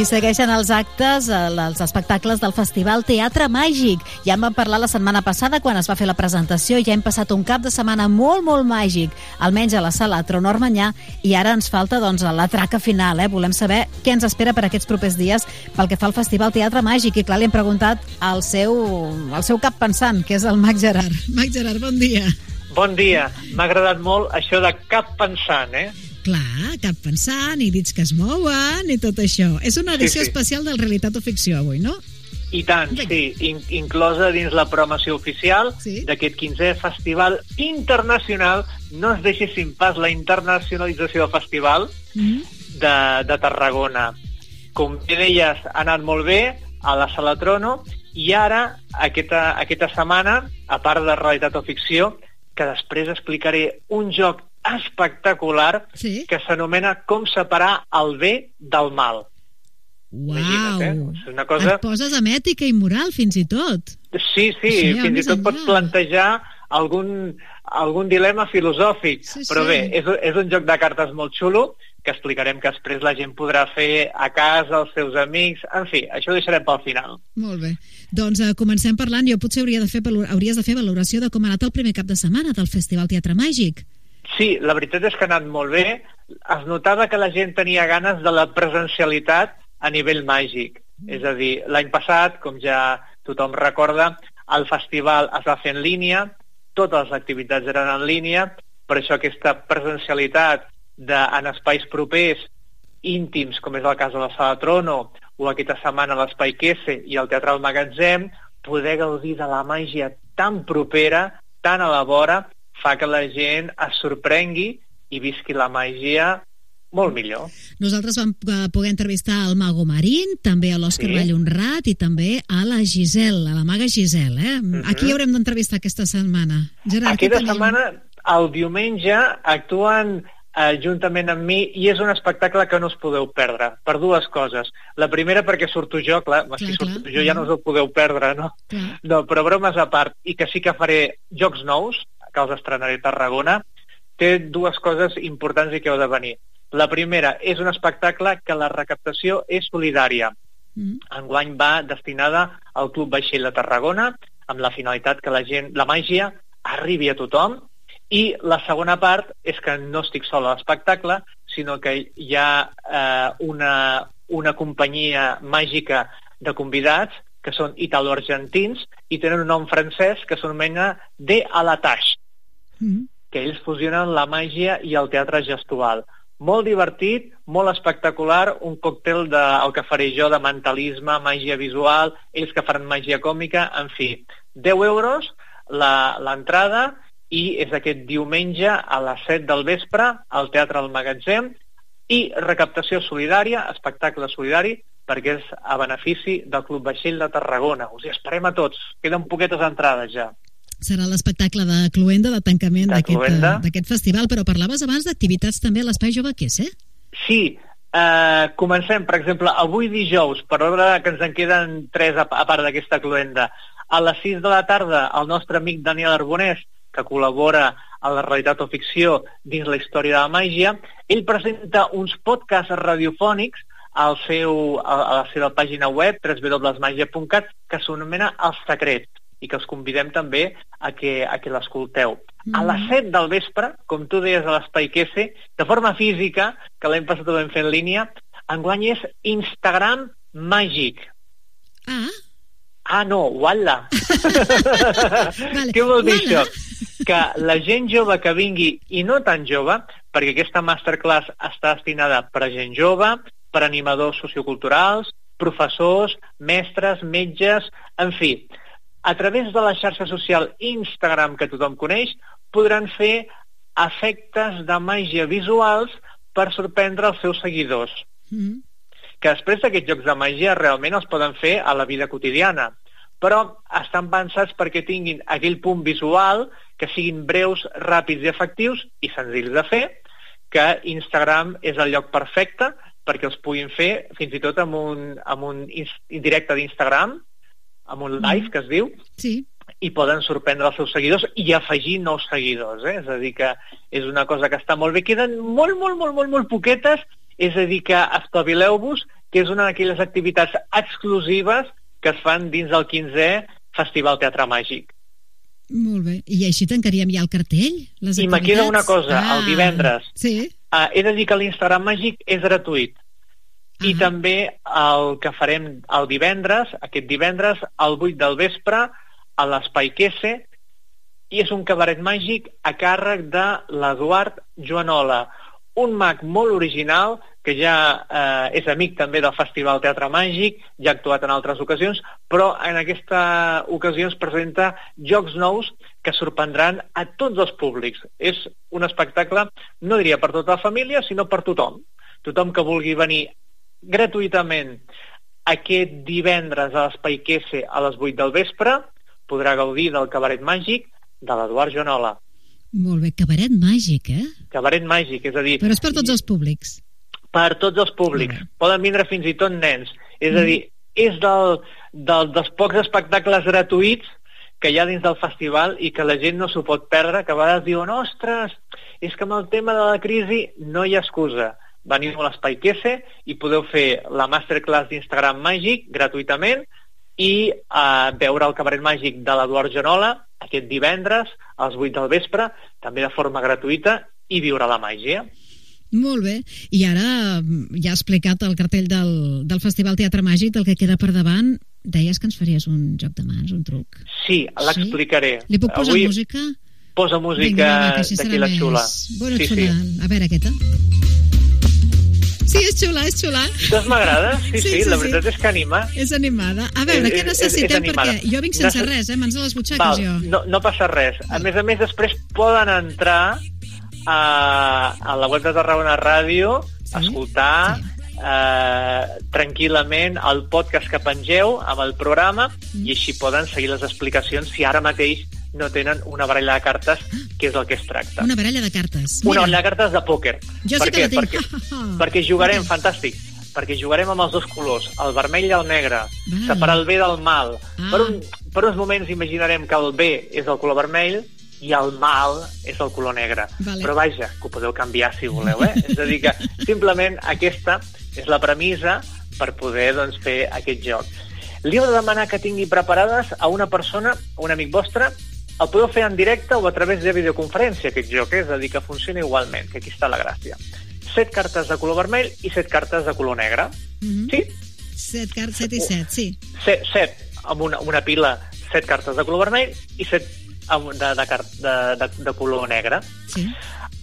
I segueixen els actes, eh, els espectacles del Festival Teatre Màgic. Ja en vam parlar la setmana passada quan es va fer la presentació i ja hem passat un cap de setmana molt, molt màgic, almenys a la sala Tronor Manyà, i ara ens falta doncs, la traca final. Eh? Volem saber què ens espera per aquests propers dies pel que fa al Festival Teatre Màgic. I clar, li hem preguntat al seu, al seu cap pensant, que és el Mac Gerard. Mac Gerard, bon dia. Bon dia. M'ha agradat molt això de cap pensant, eh? Clar, cap pensant, i dits que es mouen, i tot això. És una edició sí, sí. especial del Realitat o Ficció, avui, no? I tant, sí, in inclosa dins la programació oficial sí? d'aquest 15è Festival Internacional. No es deixessin pas la internacionalització del festival mm -hmm. de, de Tarragona. Com bé deies, ha anat molt bé a la Sala Trono i ara, aquesta, aquesta setmana, a part de Realitat o Ficció, que després explicaré un joc espectacular sí? que s'anomena Com separar el bé del mal. Uau! Eh? És una cosa... Et poses amb ètica i moral, fins i tot. Sí, sí, sí fins i tot pots plantejar algun, algun dilema filosòfic. Sí, Però sí. bé, és, és un joc de cartes molt xulo que explicarem que després la gent podrà fer a casa, els seus amics... En fi, això ho deixarem pel final. Molt bé. Doncs uh, comencem parlant. Jo potser hauria de fer, hauries de fer valoració de com ha anat el primer cap de setmana del Festival Teatre Màgic. Sí, la veritat és que ha anat molt bé. Es notava que la gent tenia ganes de la presencialitat a nivell màgic. Mm. És a dir, l'any passat, com ja tothom recorda, el festival es va fer en línia, totes les activitats eren en línia, per això aquesta presencialitat de, en espais propers, íntims, com és el cas de la Sala Trono, o aquesta setmana l'Espai Quese i al Teatre del Magatzem, poder gaudir de la màgia tan propera, tan a la vora, fa que la gent es sorprengui i visqui la màgia molt millor. Nosaltres vam eh, poder entrevistar el Mago Marín, també a l'Òscar sí. Vallhonrat i també a la Gisel, a la maga Gisel. Eh? Uh -huh. Aquí haurem d'entrevistar aquesta setmana. Gerard, Aquesta tenim... setmana, el diumenge, actuen eh, juntament amb mi i és un espectacle que no us podeu perdre, per dues coses. La primera perquè surto jo, clar, clar si surto clar, jo ja no us el podeu perdre, no? Clar. No, però bromes a part, i que sí que faré jocs nous, que els estrenaré a Tarragona, té dues coses importants i que heu de venir. La primera és un espectacle que la recaptació és solidària. Mm. Enguany va destinada al Club Vaixell de Tarragona amb la finalitat que la gent, la màgia arribi a tothom i la segona part és que no estic sol a l'espectacle, sinó que hi ha eh, una, una companyia màgica de convidats que són italo-argentins i tenen un nom francès que s'anomena De Alatache mm. que ells fusionen la màgia i el teatre gestual. Molt divertit, molt espectacular, un còctel de, el que faré jo de mentalisme, màgia visual, ells que faran màgia còmica, en fi. 10 euros l'entrada i és aquest diumenge a les 7 del vespre al Teatre del Magatzem i recaptació solidària, espectacle solidari, perquè és a benefici del Club Vaixell de Tarragona. Us hi esperem a tots. Queden poquetes entrades ja serà l'espectacle de Cluenda, de tancament d'aquest festival, però parlaves abans d'activitats també a l'Espai Jove Qués, eh? Sí, eh, comencem, per exemple, avui dijous, per hora que ens en queden tres a, a part d'aquesta Cluenda, a les 6 de la tarda el nostre amic Daniel Arbonès, que col·labora a la realitat o ficció dins la història de la màgia, ell presenta uns podcasts radiofònics al seu, a, a la seva pàgina web, www.magia.cat, que s'anomena Els Secrets i que els convidem també a que, a que l'escolteu. Mm. A les 7 del vespre, com tu deies a l'Espai Quese, de forma física, que l'hem passat ho vam fer en línia, enguany és Instagram màgic. Ah. Ah, no, uala. vale. Què vol dir això? Que la gent jove que vingui, i no tan jove, perquè aquesta masterclass està destinada per a gent jove, per animadors socioculturals, professors, mestres, metges, en fi, a través de la xarxa social Instagram que tothom coneix, podran fer efectes de màgia visuals per sorprendre els seus seguidors. Mm -hmm. Que després d'aquests jocs de màgia realment els poden fer a la vida quotidiana, però estan pensats perquè tinguin aquell punt visual, que siguin breus, ràpids i efectius i senzills de fer, que Instagram és el lloc perfecte perquè els puguin fer fins i tot amb un, amb un directe d'Instagram amb un live, mm. que es diu, sí. i poden sorprendre els seus seguidors i afegir nous seguidors. Eh? És a dir, que és una cosa que està molt bé. Queden molt, molt, molt, molt, molt poquetes, és a dir, que espavileu-vos, que és una d'aquelles activitats exclusives que es fan dins del 15è Festival Teatre Màgic. Molt bé. I així tancaríem ja el cartell? Les I me queda una cosa, ah, el divendres. Sí. Uh, he de dir que l'Instagram Màgic és gratuït. Uh -huh. I també el que farem el divendres, aquest divendres, al 8 del vespre, a l'Espai Quese, i és un cabaret màgic a càrrec de l'Eduard Joanola, un mag molt original que ja eh, és amic també del Festival Teatre Màgic, ja ha actuat en altres ocasions, però en aquesta ocasió es presenta jocs nous que sorprendran a tots els públics. És un espectacle, no diria per tota la família, sinó per tothom. Tothom que vulgui venir gratuïtament aquest divendres a l'Espai Quese a les 8 del vespre podrà gaudir del cabaret màgic de l'Eduard Joanola. Molt bé, cabaret màgic, eh? Cabaret màgic, és a dir... Però és per tots els públics. Per tots els públics. Poden vindre fins i tot nens. És mm. a dir, és del, del, dels pocs espectacles gratuïts que hi ha dins del festival i que la gent no s'ho pot perdre, que a vegades diuen, ostres, és que amb el tema de la crisi no hi ha excusa. Veniu a l'Espai Quese i podeu fer la masterclass d'Instagram màgic gratuïtament i eh, veure el cabaret màgic de l'Eduard Genola aquest divendres a les 8 del vespre, també de forma gratuïta, i viure la màgia. Molt bé. I ara ja ha explicat el cartell del, del Festival Teatre Màgic, del que queda per davant. Deies que ens faries un joc de mans, un truc. Sí, l'explicaré. Sí? Li puc posar Avui música? Posa música d'aquí la xula. Bueno, sí, xula. Sí. A veure, aquesta. Sí, és xula, és xula. Doncs m'agrada, sí, sí, sí, sí, la veritat sí. és que anima. És animada. A veure, és, què necessitem? És, és perquè jo vinc sense Necess... res, eh? Mans a les butxaques, Val, jo. No, no passa res. A més a més, després poden entrar a, a la web de Tarragona Ràdio, sí? escoltar sí eh, tranquil·lament el podcast que pengeu amb el programa mm. i així poden seguir les explicacions si ara mateix no tenen una baralla de cartes, que és el que es tracta. Una baralla de cartes. Mira. Una baralla de cartes de pòquer. Jo per sí què? que la tinc. Perquè, perquè jugarem, okay. fantàstic, perquè jugarem amb els dos colors, el vermell i el negre, vale. separar el bé del mal. Ah. Per, un, per uns moments imaginarem que el bé és el color vermell i el mal és el color negre. Vale. Però vaja, que ho podeu canviar si voleu, eh? és a dir que simplement aquesta és la premissa per poder doncs, fer aquest joc. Li heu de demanar que tingui preparades a una persona, a un amic vostre, el podeu fer en directe o a través de videoconferència, aquest joc, eh? és a dir, que funciona igualment, que aquí està la gràcia. Set cartes de color vermell i set cartes de color negre. Mm -hmm. Sí? Set, cartes, set i set, sí. Set, set amb una, una pila, set cartes de color vermell i set de, de, de, de, de color negre. Sí.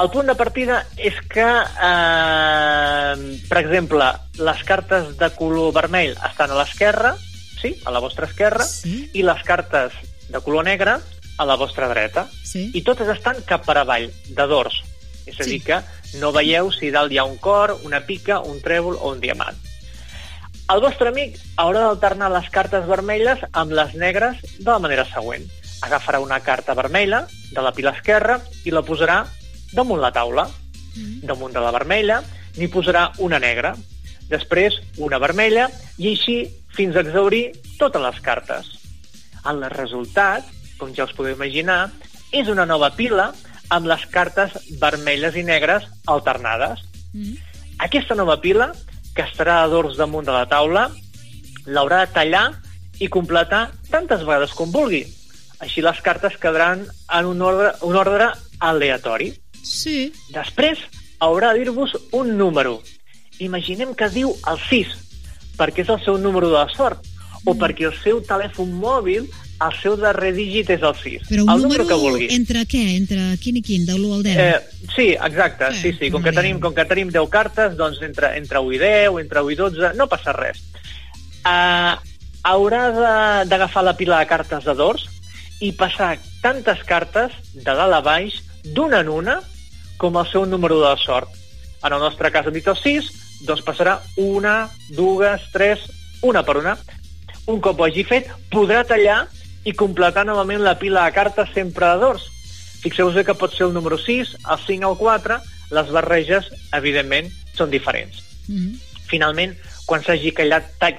El punt de partida és que, eh, per exemple, les cartes de color vermell estan a l'esquerra, sí, a la vostra esquerra, sí. i les cartes de color negre a la vostra dreta. Sí. I totes estan cap per avall, de dors. És a sí. dir, que no veieu si dalt hi ha un cor, una pica, un trèvol o un diamant. El vostre amic haurà d'alternar les cartes vermelles amb les negres de la manera següent. Agafarà una carta vermella de la pila esquerra i la posarà damunt la taula. Mm. Damunt de la vermella n'hi posarà una negra, després una vermella i així fins a exaurir totes les cartes. El resultat com ja us podeu imaginar, és una nova pila amb les cartes vermelles i negres alternades. Mm -hmm. Aquesta nova pila, que estarà a dors damunt de la taula, l'haurà de tallar i completar tantes vegades com vulgui. Així les cartes quedaran en un ordre, un ordre aleatori. Sí. Després haurà de dir-vos un número. Imaginem que diu el 6, perquè és el seu número de la sort, mm. o perquè el seu telèfon mòbil el seu darrer dígit és el 6. Però un el número, que vulgui. entre què? Entre quin i quin? De l'1 al 10? Eh, sí, exacte. Eh, sí, sí. Com que, tenim, com que tenim 10 cartes, doncs entre, entre 1 i 10, entre 1 i 12, no passa res. Uh, haurà d'agafar la pila de cartes de dors i passar tantes cartes de dalt a baix, d'una en una, com el seu número de sort. En el nostre cas hem dit el 6, doncs passarà una, dues, tres, una per una. Un cop ho hagi fet, podrà tallar i completar novament la pila de cartes sempre de dors. Fixeu-vos que pot ser el número 6, el 5 o el 4, les barreges, evidentment, són diferents. Mm -hmm. Finalment, quan s'hagi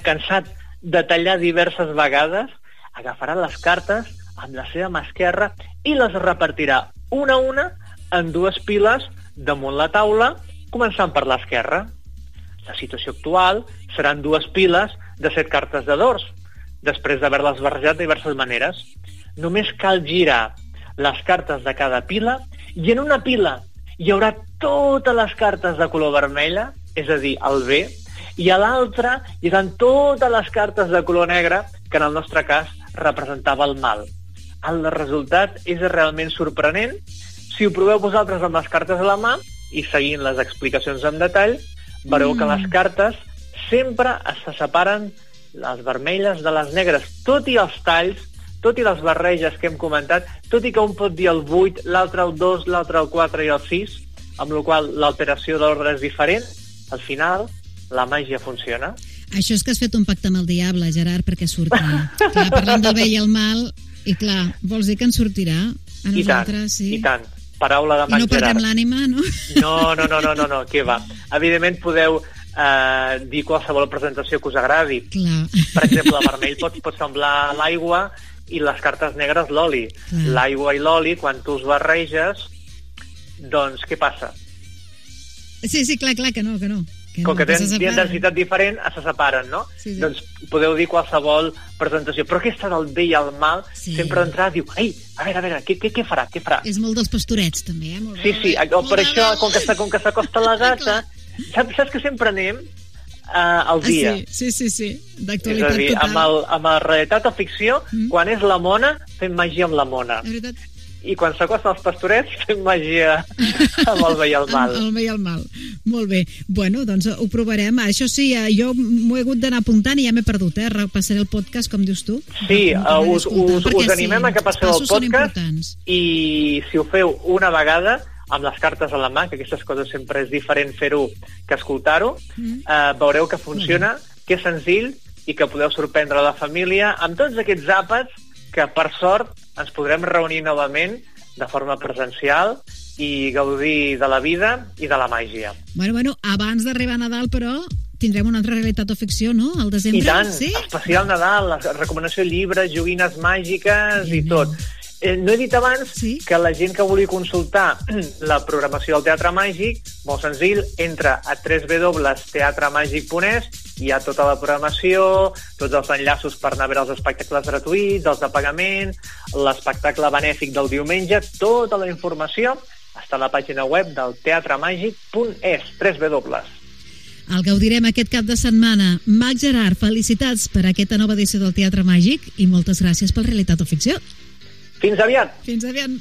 cansat de tallar diverses vegades, agafarà les cartes amb la seva mà esquerra i les repartirà una a una en dues piles damunt la taula, començant per l'esquerra. la situació actual seran dues piles de set cartes de dors, després d'haver-les barrejat de diverses maneres. Només cal girar les cartes de cada pila i en una pila hi haurà totes les cartes de color vermella, és a dir, el B, i a l'altra hi haurà totes les cartes de color negre, que en el nostre cas representava el mal. El resultat és realment sorprenent. Si ho proveu vosaltres amb les cartes a la mà i seguint les explicacions en detall, veureu mm. que les cartes sempre se separen les vermelles de les negres, tot i els talls, tot i les barreges que hem comentat, tot i que un pot dir el 8, l'altre el 2, l'altre el 4 i el 6, amb la qual l'alteració de l'ordre és diferent, al final la màgia funciona. Això és que has fet un pacte amb el diable, Gerard, perquè surti. clar, parlant del bé i el mal, i clar, vols dir que en sortirà? A nosaltres, I tant, sí. i tant. Paraula de I no perdem l'ànima, no? No, no, no, no, no, no, què va. Evidentment podeu eh, dir qualsevol presentació que us agradi. Clar. Per exemple, el vermell pot, pot semblar l'aigua i les cartes negres l'oli. L'aigua i l'oli, quan tu els barreges, doncs què passa? Sí, sí, clar, clar, que no, que no. Que Com que tenen densitat diferent, se separen, no? Sí, sí. Doncs podeu dir qualsevol presentació. Però aquesta del bé i el mal, sí. sempre d'entrar diu, ei, a veure, a veure, què, què, què farà, què farà? És molt dels pastorets, també, eh? Molt sí, sí, o per això, com que, com que s'acosta la gata, saps, saps que sempre anem uh, al dia. Ah, sí, sí, sí, sí. d'actualitat total. Amb, el, amb la realitat o ficció, mm. quan és la mona, fem màgia amb la mona. És veritat i quan s'acosten els pastorets fem màgia amb el bé i el mal. el bé i el mal. Molt bé. Bueno, doncs ho provarem. Això sí, eh, jo m'ho he hagut d'anar apuntant i ja m'he perdut, eh? Repassaré el podcast, com dius tu. Sí, uh, us, us, us animem sí, a que passeu el podcast i si ho feu una vegada amb les cartes a la mà, que aquestes coses sempre és diferent fer-ho que escoltar-ho, mm. uh, veureu que funciona, mm. que és senzill i que podeu sorprendre la família amb tots aquests àpats que, per sort, ens podrem reunir novament de forma presencial i gaudir de la vida i de la màgia. Bueno, bueno, abans d'arribar a Nadal, però, tindrem una altra realitat o ficció, no? Al desembre. I tant, sí? especial Nadal, recomanació llibres, joguines màgiques i, i tot. Eh, no he dit abans sí? que la gent que vulgui consultar la programació del Teatre Màgic, molt senzill, entra a www.teatremàgic.es hi ha tota la programació, tots els enllaços per anar a veure els espectacles gratuïts, els de pagament, l'espectacle benèfic del diumenge, tota la informació està a la pàgina web del teatremàgic.es, 3 W. El gaudirem aquest cap de setmana. Mac Gerard, felicitats per aquesta nova edició del Teatre Màgic i moltes gràcies per Realitat o Ficció. Fins aviat! Fins aviat!